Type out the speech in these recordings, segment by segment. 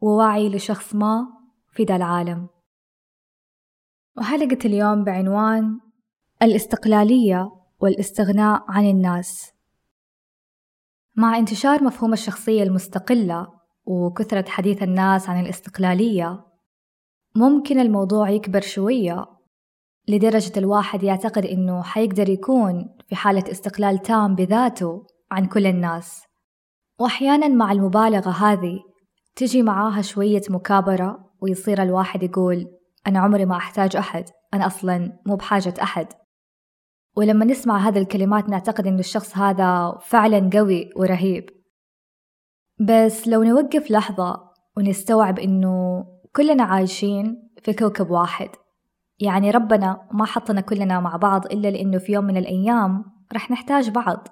ووعي لشخص ما في ذا العالم. وحلقة اليوم بعنوان الاستقلالية والاستغناء عن الناس. مع انتشار مفهوم الشخصية المستقلة وكثرة حديث الناس عن الاستقلالية ممكن الموضوع يكبر شوية لدرجة الواحد يعتقد إنه حيقدر يكون في حالة استقلال تام بذاته عن كل الناس. وأحيانا مع المبالغة هذه تجي معاها شوية مكابرة ويصير الواحد يقول أنا عمري ما أحتاج أحد أنا أصلا مو بحاجة أحد. ولما نسمع هذه الكلمات نعتقد إنه الشخص هذا فعلا قوي ورهيب. بس لو نوقف لحظة ونستوعب إنه كلنا عايشين في كوكب واحد يعني ربنا ما حطنا كلنا مع بعض إلا لأنه في يوم من الأيام رح نحتاج بعض.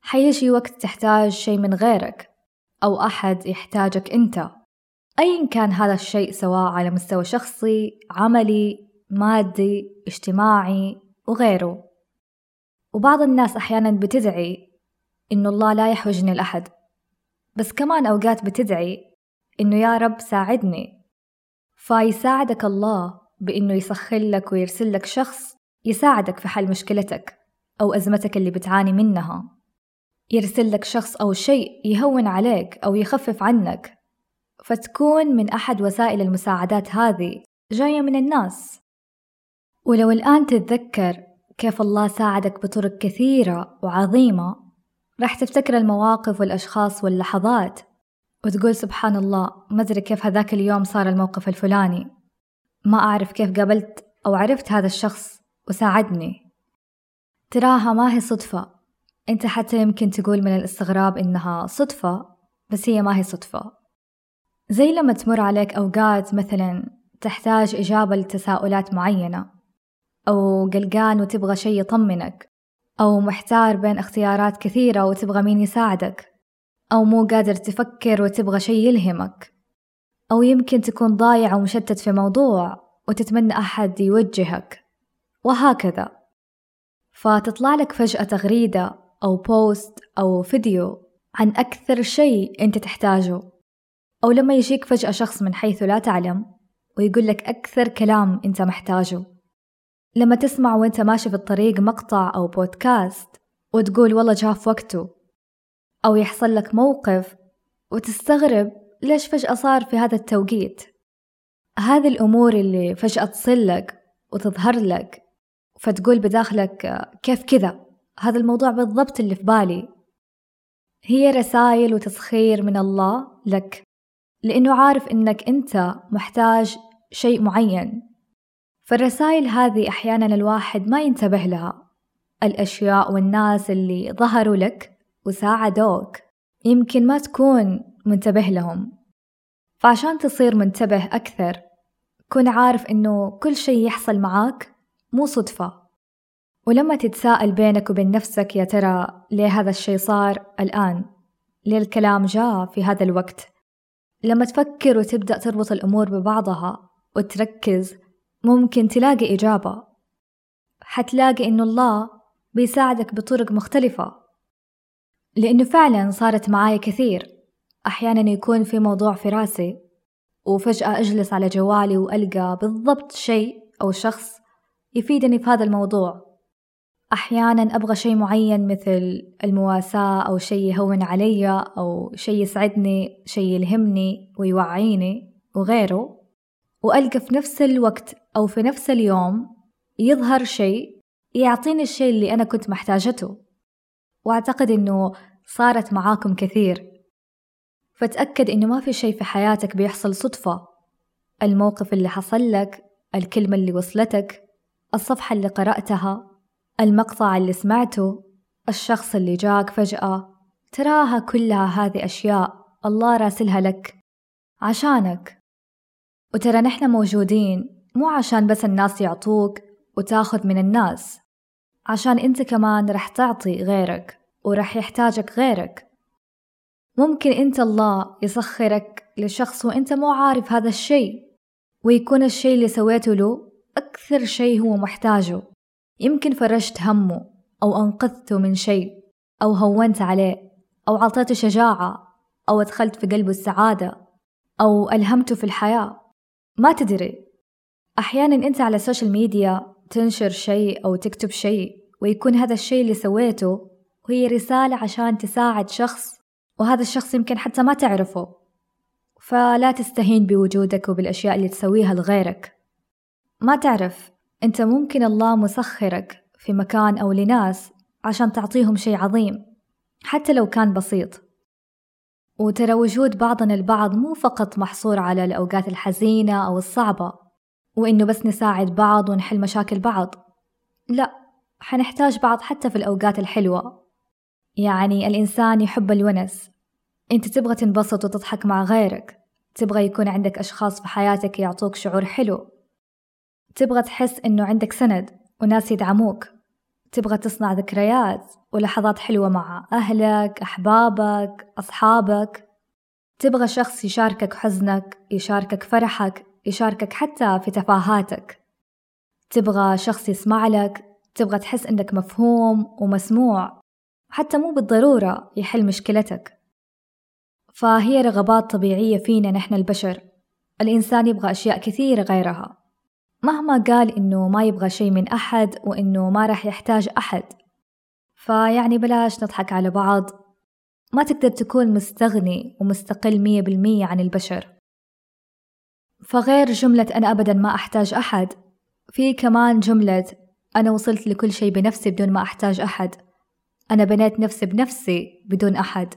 حيجي وقت تحتاج شي من غيرك. أو أحد يحتاجك أنت. أيا كان هذا الشيء سواء على مستوى شخصي عملي مادي اجتماعي وغيره. وبعض الناس أحيانا بتدعي إنه الله لا يحوجني لأحد. بس كمان أوقات بتدعي إنه يا رب ساعدني. فيساعدك الله بإنه يسخر لك ويرسل لك شخص يساعدك في حل مشكلتك أو أزمتك اللي بتعاني منها. يرسل لك شخص أو شيء يهون عليك أو يخفف عنك فتكون من أحد وسائل المساعدات هذه. جاية من الناس. ولو الآن تتذكر كيف الله ساعدك بطرق كثيرة وعظيمة راح تفتكر المواقف والأشخاص واللحظات وتقول سبحان الله ما أدري كيف هذاك اليوم صار الموقف الفلاني. ما أعرف كيف قابلت أو عرفت هذا الشخص وساعدني. تراها ما هي صدفة. أنت حتى يمكن تقول من الاستغراب إنها صدفة بس هي ما هي صدفة. زي لما تمر عليك أوقات مثلا تحتاج إجابة لتساؤلات معينة أو قلقان وتبغى شي يطمنك أو محتار بين اختيارات كثيرة وتبغى مين يساعدك أو مو قادر تفكر وتبغى شي يلهمك. أو يمكن تكون ضايع ومشتت في موضوع وتتمنى أحد يوجهك. وهكذا. فتطلع لك فجأة تغريدة أو بوست أو فيديو عن أكثر شيء أنت تحتاجه أو لما يجيك فجأة شخص من حيث لا تعلم ويقول لك أكثر كلام أنت محتاجه. لما تسمع وأنت ماشي في الطريق مقطع أو بودكاست وتقول والله جاء في وقته أو يحصل لك موقف وتستغرب ليش فجأة صار في هذا التوقيت. هذه الأمور اللي فجأة تصل لك وتظهر لك فتقول بداخلك كيف كذا. هذا الموضوع بالضبط اللي في بالي. هي رسائل وتسخير من الله لك لأنه عارف إنك أنت محتاج شيء معين. فالرسائل هذه أحيانا الواحد ما ينتبه لها. الأشياء والناس اللي ظهروا لك وساعدوك يمكن ما تكون منتبه لهم. فعشان تصير منتبه أكثر كن عارف إنه كل شيء يحصل معاك مو صدفة. ولما تتساءل بينك وبين نفسك يا ترى ليه هذا الشي صار؟ الآن ليه الكلام جاء في هذا الوقت؟ لما تفكر وتبدأ تربط الأمور ببعضها وتركز ممكن تلاقي إجابة. حتلاقي إنه الله بيساعدك بطرق مختلفة. لأنه فعلا صارت معاي كثير. أحيانا يكون في موضوع في راسي وفجأة أجلس على جوالي وألقى بالضبط شيء أو شخص يفيدني في هذا الموضوع. أحيانا أبغى شيء معين مثل المواساة أو شيء يهون علي أو شيء يسعدني شيء يلهمني ويوعيني وغيره. وألقى في نفس الوقت أو في نفس اليوم يظهر شيء يعطيني الشيء اللي أنا كنت محتاجته. وأعتقد إنه صارت معاكم كثير. فتأكد إنه ما في شيء في حياتك بيحصل صدفة. الموقف اللي حصل لك الكلمة اللي وصلتك الصفحة اللي قرأتها. المقطع اللي سمعته الشخص اللي جاك فجأة تراها كلها هذه أشياء الله راسلها لك. عشانك. وترى نحن موجودين مو عشان بس الناس يعطوك وتاخذ من الناس. عشان انت كمان رح تعطي غيرك ورح يحتاجك غيرك. ممكن انت الله يسخرك لشخص وانت مو عارف هذا الشيء. ويكون الشيء اللي سويته له أكثر شيء هو محتاجه. يمكن فرجت همه أو أنقذته من شيء أو هونت عليه أو عطيته شجاعة أو أدخلت في قلبه السعادة أو ألهمته في الحياة. ما تدري. أحيانا أنت على ال social media تنشر شيء أو تكتب شيء ويكون هذا الشيء اللي سويته هي رسالة عشان تساعد شخص وهذا الشخص يمكن حتى ما تعرفه. فلا تستهين بوجودك وبالأشياء اللي تسويها لغيرك. ما تعرف. أنت ممكن الله مسخرك في مكان أو لناس عشان تعطيهم شيء عظيم حتى لو كان بسيط. وترى وجود بعضنا البعض مو فقط محصور على الأوقات الحزينة أو الصعبة وإنه بس نساعد بعض ونحل مشاكل بعض. لا حنحتاج بعض حتى في الأوقات الحلوة. يعني الإنسان يحب الونس. أنت تبغى تنبسط وتضحك مع غيرك. تبغى يكون عندك أشخاص في حياتك يعطوك شعور حلو. تبغى تحس إنه عندك سند وناس يدعموك. تبغى تصنع ذكريات ولحظات حلوة مع أهلك أحبابك أصحابك. تبغى شخص يشاركك حزنك يشاركك فرحك يشاركك حتى في تفاهاتك. تبغى شخص يسمع لك تبغى تحس إنك مفهوم ومسموع حتى مو بالضرورة يحل مشكلتك. فهي رغبات طبيعية فينا نحن البشر. الإنسان يبغى أشياء كثيرة غيرها. مهما قال إنه ما يبغى شي من أحد وإنه ما راح يحتاج أحد. فيعني بلاش نضحك على بعض. ما تقدر تكون مستغني ومستقل مية بالمية عن البشر. فغير جملة أنا أبدا ما أحتاج أحد في كمان جملة أنا وصلت لكل شي بنفسي بدون ما أحتاج أحد. أنا بنيت نفسي بنفسي بدون أحد.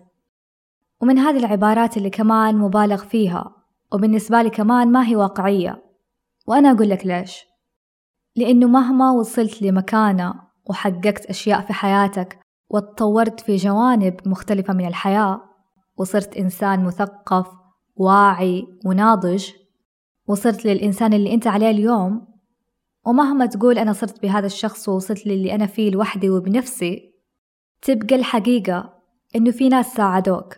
ومن هذه العبارات اللي كمان مبالغ فيها وبالنسبة لي كمان ما هي واقعية. وأنا أقول لك ليش. لأنه مهما وصلت لمكانة وحققت أشياء في حياتك وتطورت في جوانب مختلفة من الحياة وصرت إنسان مثقف واعي وناضج وصرت للإنسان اللي أنت عليه اليوم ومهما تقول أنا صرت بهذا الشخص ووصلت للي أنا فيه لوحدي وبنفسي تبقى الحقيقة إنه في ناس ساعدوك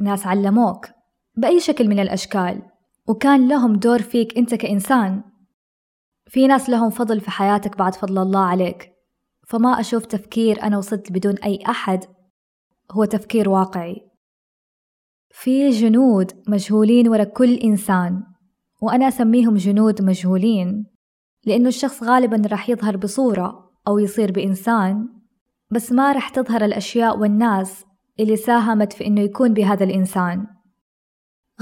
ناس علموك بأي شكل من الأشكال. وكان لهم دور فيك أنت كإنسان. في ناس لهم فضل في حياتك بعد فضل الله عليك. فما أشوف تفكير أنا وصلت بدون أي أحد هو تفكير واقعي. في جنود مجهولين ورا كل إنسان وأنا أسميهم جنود مجهولين لأنه الشخص غالبا راح يظهر بصورة أو يصير بإنسان بس ما راح تظهر الأشياء والناس اللي ساهمت في إنه يكون بهذا الإنسان.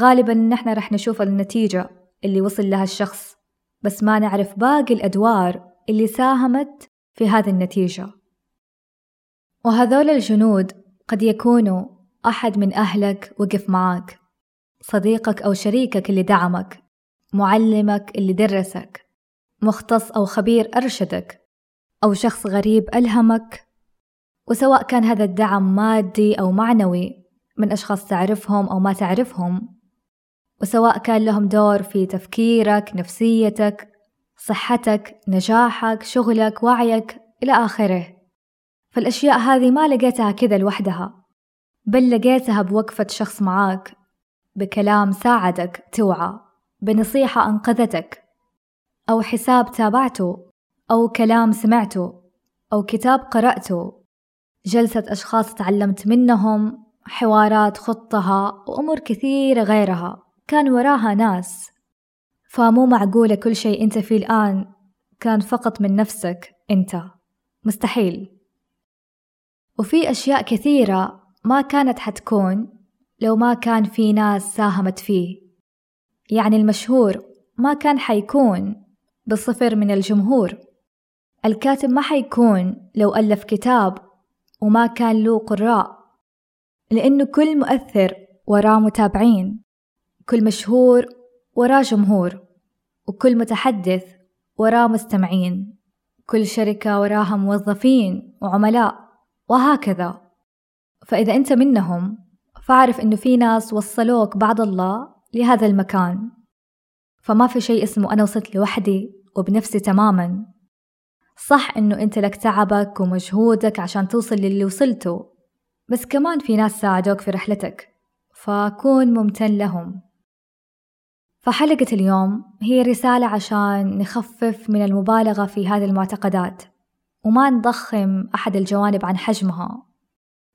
غالبا نحن رح نشوف النتيجة اللي وصل لها الشخص بس ما نعرف باقي الأدوار اللي ساهمت في هذه النتيجة. وهذول الجنود قد يكونوا أحد من أهلك وقف معاك صديقك أو شريكك اللي دعمك معلمك اللي درسك مختص أو خبير أرشدك أو شخص غريب ألهمك. وسواء كان هذا الدعم مادي أو معنوي من أشخاص تعرفهم أو ما تعرفهم وسواء كان لهم دور في تفكيرك نفسيتك صحتك نجاحك شغلك وعيك إلى آخره. فالأشياء هذه ما لقيتها كذا لوحدها بل لقيتها بوقفة شخص معاك بكلام ساعدك توعى بنصيحة أنقذتك أو حساب تابعته أو كلام سمعته أو كتاب قرأته جلسة أشخاص تعلمت منهم حوارات خطها وأمور كثيرة غيرها. كان وراها ناس. فمو معقولة كل شيء أنت فيه الآن كان فقط من نفسك أنت. مستحيل. وفي أشياء كثيرة ما كانت حتكون لو ما كان في ناس ساهمت فيه. يعني المشهور ما كان حيكون بصفر من الجمهور. الكاتب ما حيكون لو ألف كتاب وما كان له قراء. لأنه كل مؤثر وراه متابعين. كل مشهور وراه جمهور وكل متحدث وراه مستمعين كل شركة وراها موظفين وعملاء وهكذا. فإذا أنت منهم فاعرف إنه في ناس وصلوك بعد الله لهذا المكان. فما في شيء اسمه أنا وصلت لوحدي وبنفسي تماما. صح إنه أنت لك تعبك ومجهودك عشان توصل للي وصلته بس كمان في ناس ساعدوك في رحلتك فكون ممتن لهم. فحلقة اليوم هي رسالة عشان نخفف من المبالغة في هذه المعتقدات وما نضخم أحد الجوانب عن حجمها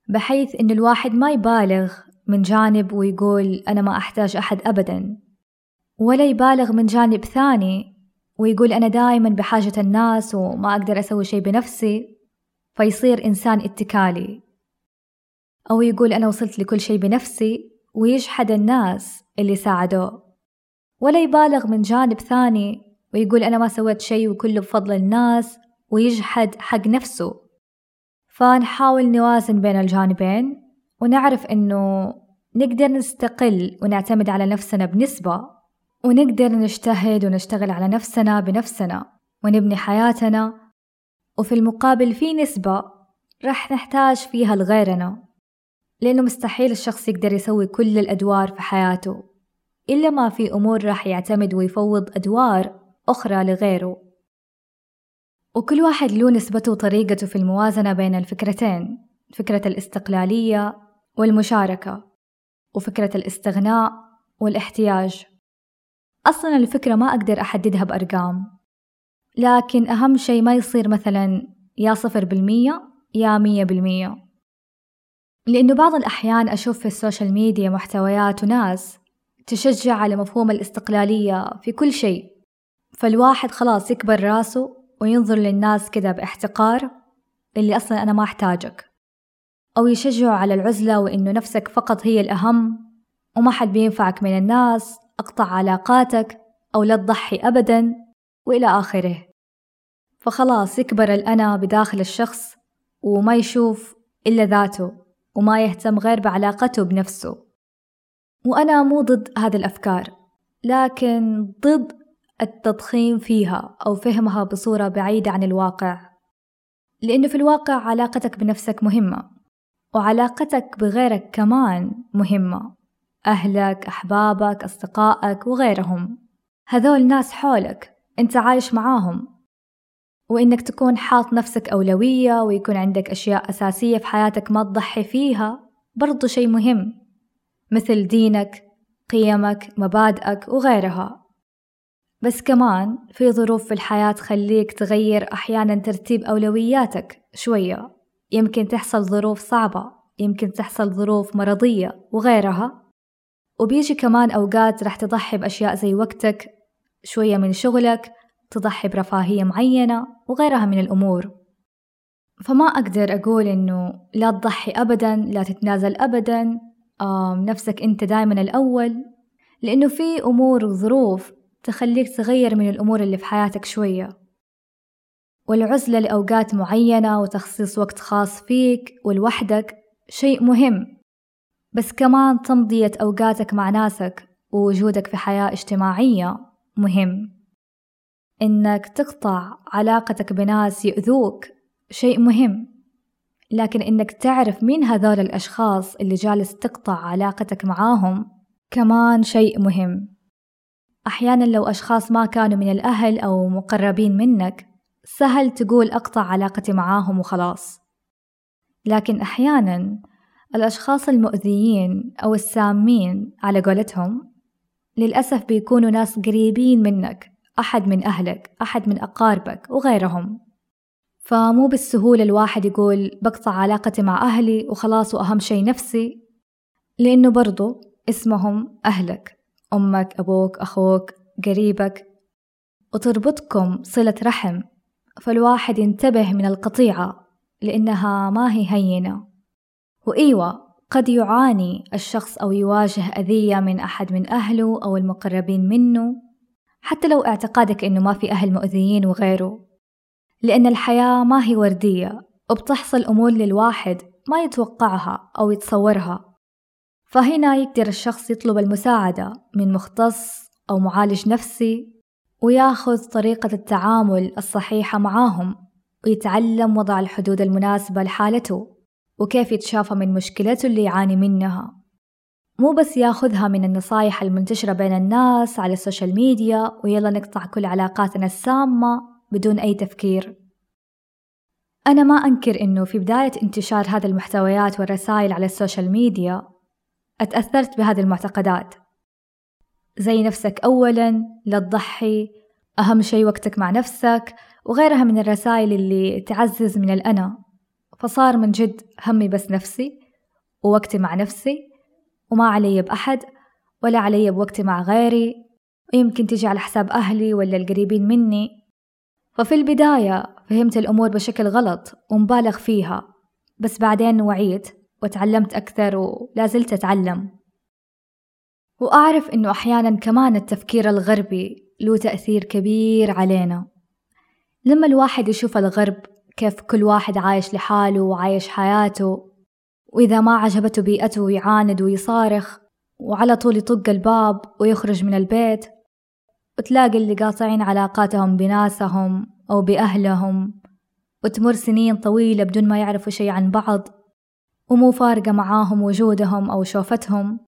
بحيث إن الواحد ما يبالغ من جانب ويقول أنا ما أحتاج أحد أبدا ولا يبالغ من جانب ثاني ويقول أنا دائما بحاجة الناس وما أقدر أسوي شي بنفسي فيصير إنسان اتكالي. أو يقول أنا وصلت لكل شي بنفسي ويجحد الناس اللي ساعدوه. ولا يبالغ من جانب ثاني ويقول أنا ما سويت شي وكله بفضل الناس ويجحد حق نفسه. فنحاول نوازن بين الجانبين ونعرف إنه نقدر نستقل ونعتمد على نفسنا بنسبة ونقدر نجتهد ونشتغل على نفسنا بنفسنا ونبني حياتنا. وفي المقابل في نسبة رح نحتاج فيها لغيرنا لأنه مستحيل الشخص يقدر يسوي كل الأدوار في حياته. إلا ما في أمور راح يعتمد ويفوض أدوار أخرى لغيره. وكل واحد له نسبته وطريقته في الموازنة بين الفكرتين فكرة الاستقلالية والمشاركة وفكرة الاستغناء والاحتياج. أصلا الفكرة ما أقدر أحددها بأرقام لكن أهم شي ما يصير مثلا يا صفر بالمية يا مية بالمية. لأنه بعض الأحيان أشوف في السوشيال ميديا محتويات وناس تشجع على مفهوم الاستقلالية في كل شيء. فالواحد خلاص يكبر راسه وينظر للناس كده باحتقار اللي أصلا أنا ما أحتاجك. أو يشجعوا على العزلة وإنه نفسك فقط هي الأهم وما حد بينفعك من الناس أقطع علاقاتك أو لا تضحي أبدا وإلى آخره. فخلاص يكبر الأنا بداخل الشخص وما يشوف إلا ذاته وما يهتم غير بعلاقته بنفسه. وأنا مو ضد هذه الأفكار لكن ضد التضخيم فيها أو فهمها بصورة بعيدة عن الواقع. لأنه في الواقع علاقتك بنفسك مهمة وعلاقتك بغيرك كمان مهمة أهلك أحبابك أصدقائك وغيرهم. هذول ناس حولك أنت عايش معاهم. وإنك تكون حاط نفسك أولوية ويكون عندك أشياء أساسية في حياتك ما تضحي فيها برضو شي مهم. مثل دينك قيمك مبادئك وغيرها. بس كمان في ظروف في الحياة تخليك تغير أحيانا ترتيب أولوياتك شوية. يمكن تحصل ظروف صعبة يمكن تحصل ظروف مرضية وغيرها. وبيجي كمان أوقات رح تضحي بأشياء زي وقتك شوية من شغلك تضحي برفاهية معينة وغيرها من الأمور. فما أقدر أقول إنه لا تضحي أبدا لا تتنازل أبدا نفسك أنت دايما الأول لأنه في أمور وظروف تخليك تغير من الأمور اللي في حياتك شوية. والعزلة لأوقات معينة وتخصيص وقت خاص فيك ولوحدك شيء مهم. بس كمان تمضية أوقاتك مع ناسك ووجودك في حياة اجتماعية مهم. إنك تقطع علاقتك بناس يؤذوك شيء مهم. لكن إنك تعرف مين هذول الأشخاص اللي جالس تقطع علاقتك معاهم كمان شيء مهم. أحيانا لو أشخاص ما كانوا من الأهل أو مقربين منك سهل تقول أقطع علاقتي معاهم وخلاص. لكن أحيانا الأشخاص المؤذيين أو السامين على قولتهم للأسف بيكونوا ناس قريبين منك أحد من أهلك أحد من أقاربك وغيرهم. فمو بالسهولة الواحد يقول بقطع علاقتي مع أهلي وخلاص وأهم شي نفسي لأنه برضو اسمهم أهلك أمك أبوك أخوك قريبك وتربطكم صلة رحم فالواحد ينتبه من القطيعة لأنها ما هي هينة. وإيوة قد يعاني الشخص أو يواجه أذية من أحد من أهله أو المقربين منه حتى لو اعتقادك إنه ما في أهل مؤذيين وغيره. لأن الحياة ما هي وردية وبتحصل أمور للواحد ما يتوقعها أو يتصورها. فهنا يقدر الشخص يطلب المساعدة من مختص أو معالج نفسي وياخذ طريقة التعامل الصحيحة معاهم ويتعلم وضع الحدود المناسبة لحالته وكيف يتشافى من مشكلته اللي يعاني منها. مو بس ياخذها من النصايح المنتشرة بين الناس على ال social media ويلا نقطع كل علاقاتنا السامة بدون أي تفكير. أنا ما أنكر إنه في بداية انتشار هذه المحتويات والرسائل على ال social media أتأثرت بهذه المعتقدات. زي نفسك أولا لا تضحي أهم شي وقتك مع نفسك وغيرها من الرسائل اللي تعزز من الأنا. فصار من جد همي بس نفسي ووقتي مع نفسي وما علي بأحد ولا علي بوقتي مع غيري. ويمكن تجي على حساب أهلي ولا القريبين مني. ففي البداية فهمت الأمور بشكل غلط ومبالغ فيها بس بعدين وعيت وتعلمت أكثر ولازلت أتعلم. وأعرف إنه أحيانا كمان التفكير الغربي له تأثير كبير علينا. لما الواحد يشوف الغرب كيف كل واحد عايش لحاله وعايش حياته وإذا ما عجبته بيئته يعاند ويصارخ وعلى طول يطق الباب ويخرج من البيت وتلاقي اللي قاطعين علاقاتهم بناسهم أو بأهلهم وتمر سنين طويلة بدون ما يعرفوا شي عن بعض ومو فارقة معاهم وجودهم أو شوفتهم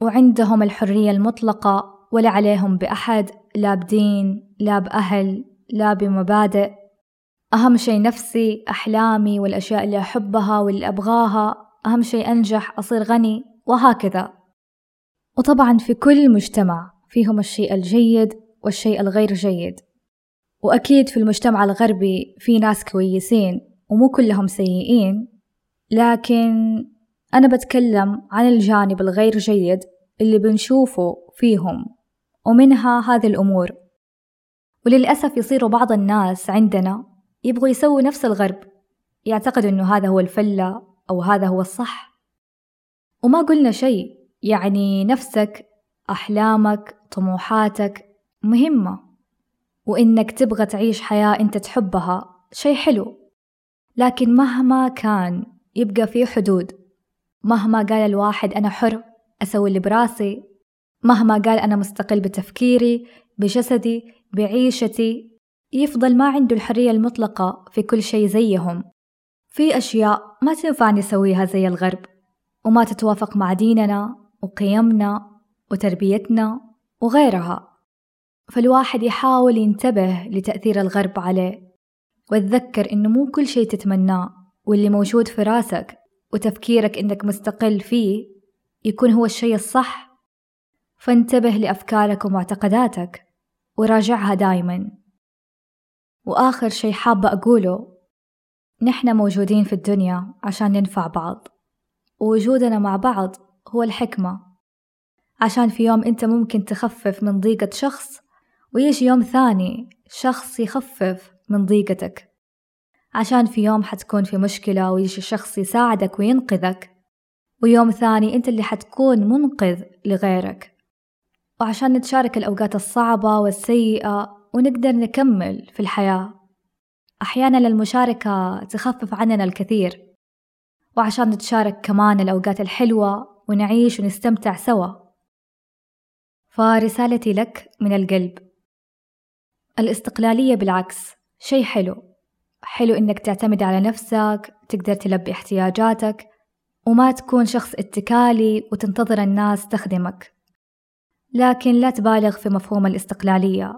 وعندهم الحرية المطلقة ولا عليهم بأحد لا بدين لا بأهل لا بمبادئ. أهم شي نفسي أحلامي والأشياء اللي أحبها واللي أبغاها. أهم شي أنجح أصير غني وهكذا. وطبعا في كل مجتمع فيهم الشيء الجيد والشيء الغير جيد. وأكيد في المجتمع الغربي في ناس كويسين ومو كلهم سيئين لكن أنا بتكلم عن الجانب الغير جيد اللي بنشوفه فيهم ومنها هذه الأمور. وللأسف يصيروا بعض الناس عندنا يبغوا يسووا نفس الغرب يعتقد إنه هذا هو الفلة أو هذا هو الصح. وما قلنا شيء يعني نفسك أحلامك طموحاتك مهمة وإنك تبغى تعيش حياة أنت تحبها شي حلو. لكن مهما كان يبقى في حدود. مهما قال الواحد أنا حر أسوي اللي براسي. مهما قال أنا مستقل بتفكيري بجسدي بعيشتي يفضل ما عنده الحرية المطلقة في كل شيء زيهم. في أشياء ما تنفع نسويها زي الغرب وما تتوافق مع ديننا وقيمنا وتربيتنا. وغيرها. فالواحد يحاول ينتبه لتأثير الغرب عليه وتذكر إنه مو كل شيء تتمناه واللي موجود في راسك وتفكيرك إنك مستقل فيه يكون هو الشيء الصح. فانتبه لأفكارك ومعتقداتك وراجعها دايما. وآخر شيء حابة أقوله نحن موجودين في الدنيا عشان ننفع بعض ووجودنا مع بعض هو الحكمة. عشان في يوم أنت ممكن تخفف من ضيقة شخص ويجي يوم ثاني شخص يخفف من ضيقتك. عشان في يوم حتكون في مشكلة ويجي شخص يساعدك وينقذك ويوم ثاني أنت اللي حتكون منقذ لغيرك. وعشان نتشارك الأوقات الصعبة والسيئة ونقدر نكمل في الحياة. أحيانا المشاركة تخفف عننا الكثير. وعشان نتشارك كمان الأوقات الحلوة ونعيش ونستمتع سوا. فرسالتي لك من القلب. الاستقلالية بالعكس شي حلو. حلو إنك تعتمد على نفسك تقدر تلبي احتياجاتك وما تكون شخص اتكالي وتنتظر الناس تخدمك. لكن لا تبالغ في مفهوم الاستقلالية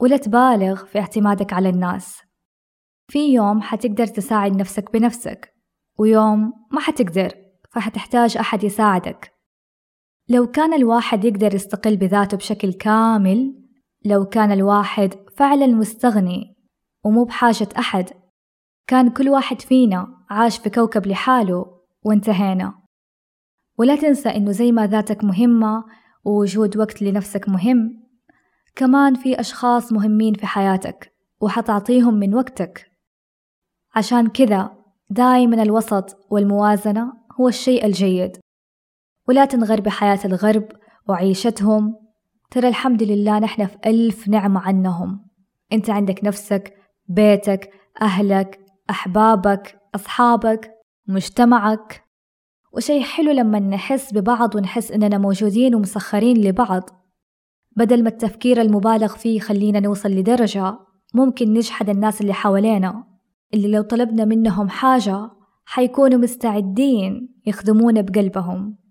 ولا تبالغ في اعتمادك على الناس. في يوم حتقدر تساعد نفسك بنفسك ويوم ما حتقدر فحتحتاج أحد يساعدك. لو كان الواحد يقدر يستقل بذاته بشكل كامل لو كان الواحد فعلا مستغني ومو بحاجة أحد كان كل واحد فينا عاش في كوكب لحاله وانتهينا. ولا تنسى إنه زي ما ذاتك مهمة ووجود وقت لنفسك مهم كمان في أشخاص مهمين في حياتك وحتعطيهم من وقتك. عشان كذا دايما الوسط والموازنة هو الشيء الجيد. ولا تنغر بحياة الغرب وعيشتهم. ترى الحمد لله نحن في ألف نعمة عنهم. أنت عندك نفسك بيتك أهلك أحبابك أصحابك مجتمعك. وشي حلو لما نحس ببعض ونحس إننا موجودين ومسخرين لبعض. بدل ما التفكير المبالغ فيه يخلينا نوصل لدرجة ممكن نجحد الناس اللي حوالينا. اللي لو طلبنا منهم حاجة حيكونوا مستعدين يخدمونا بقلبهم.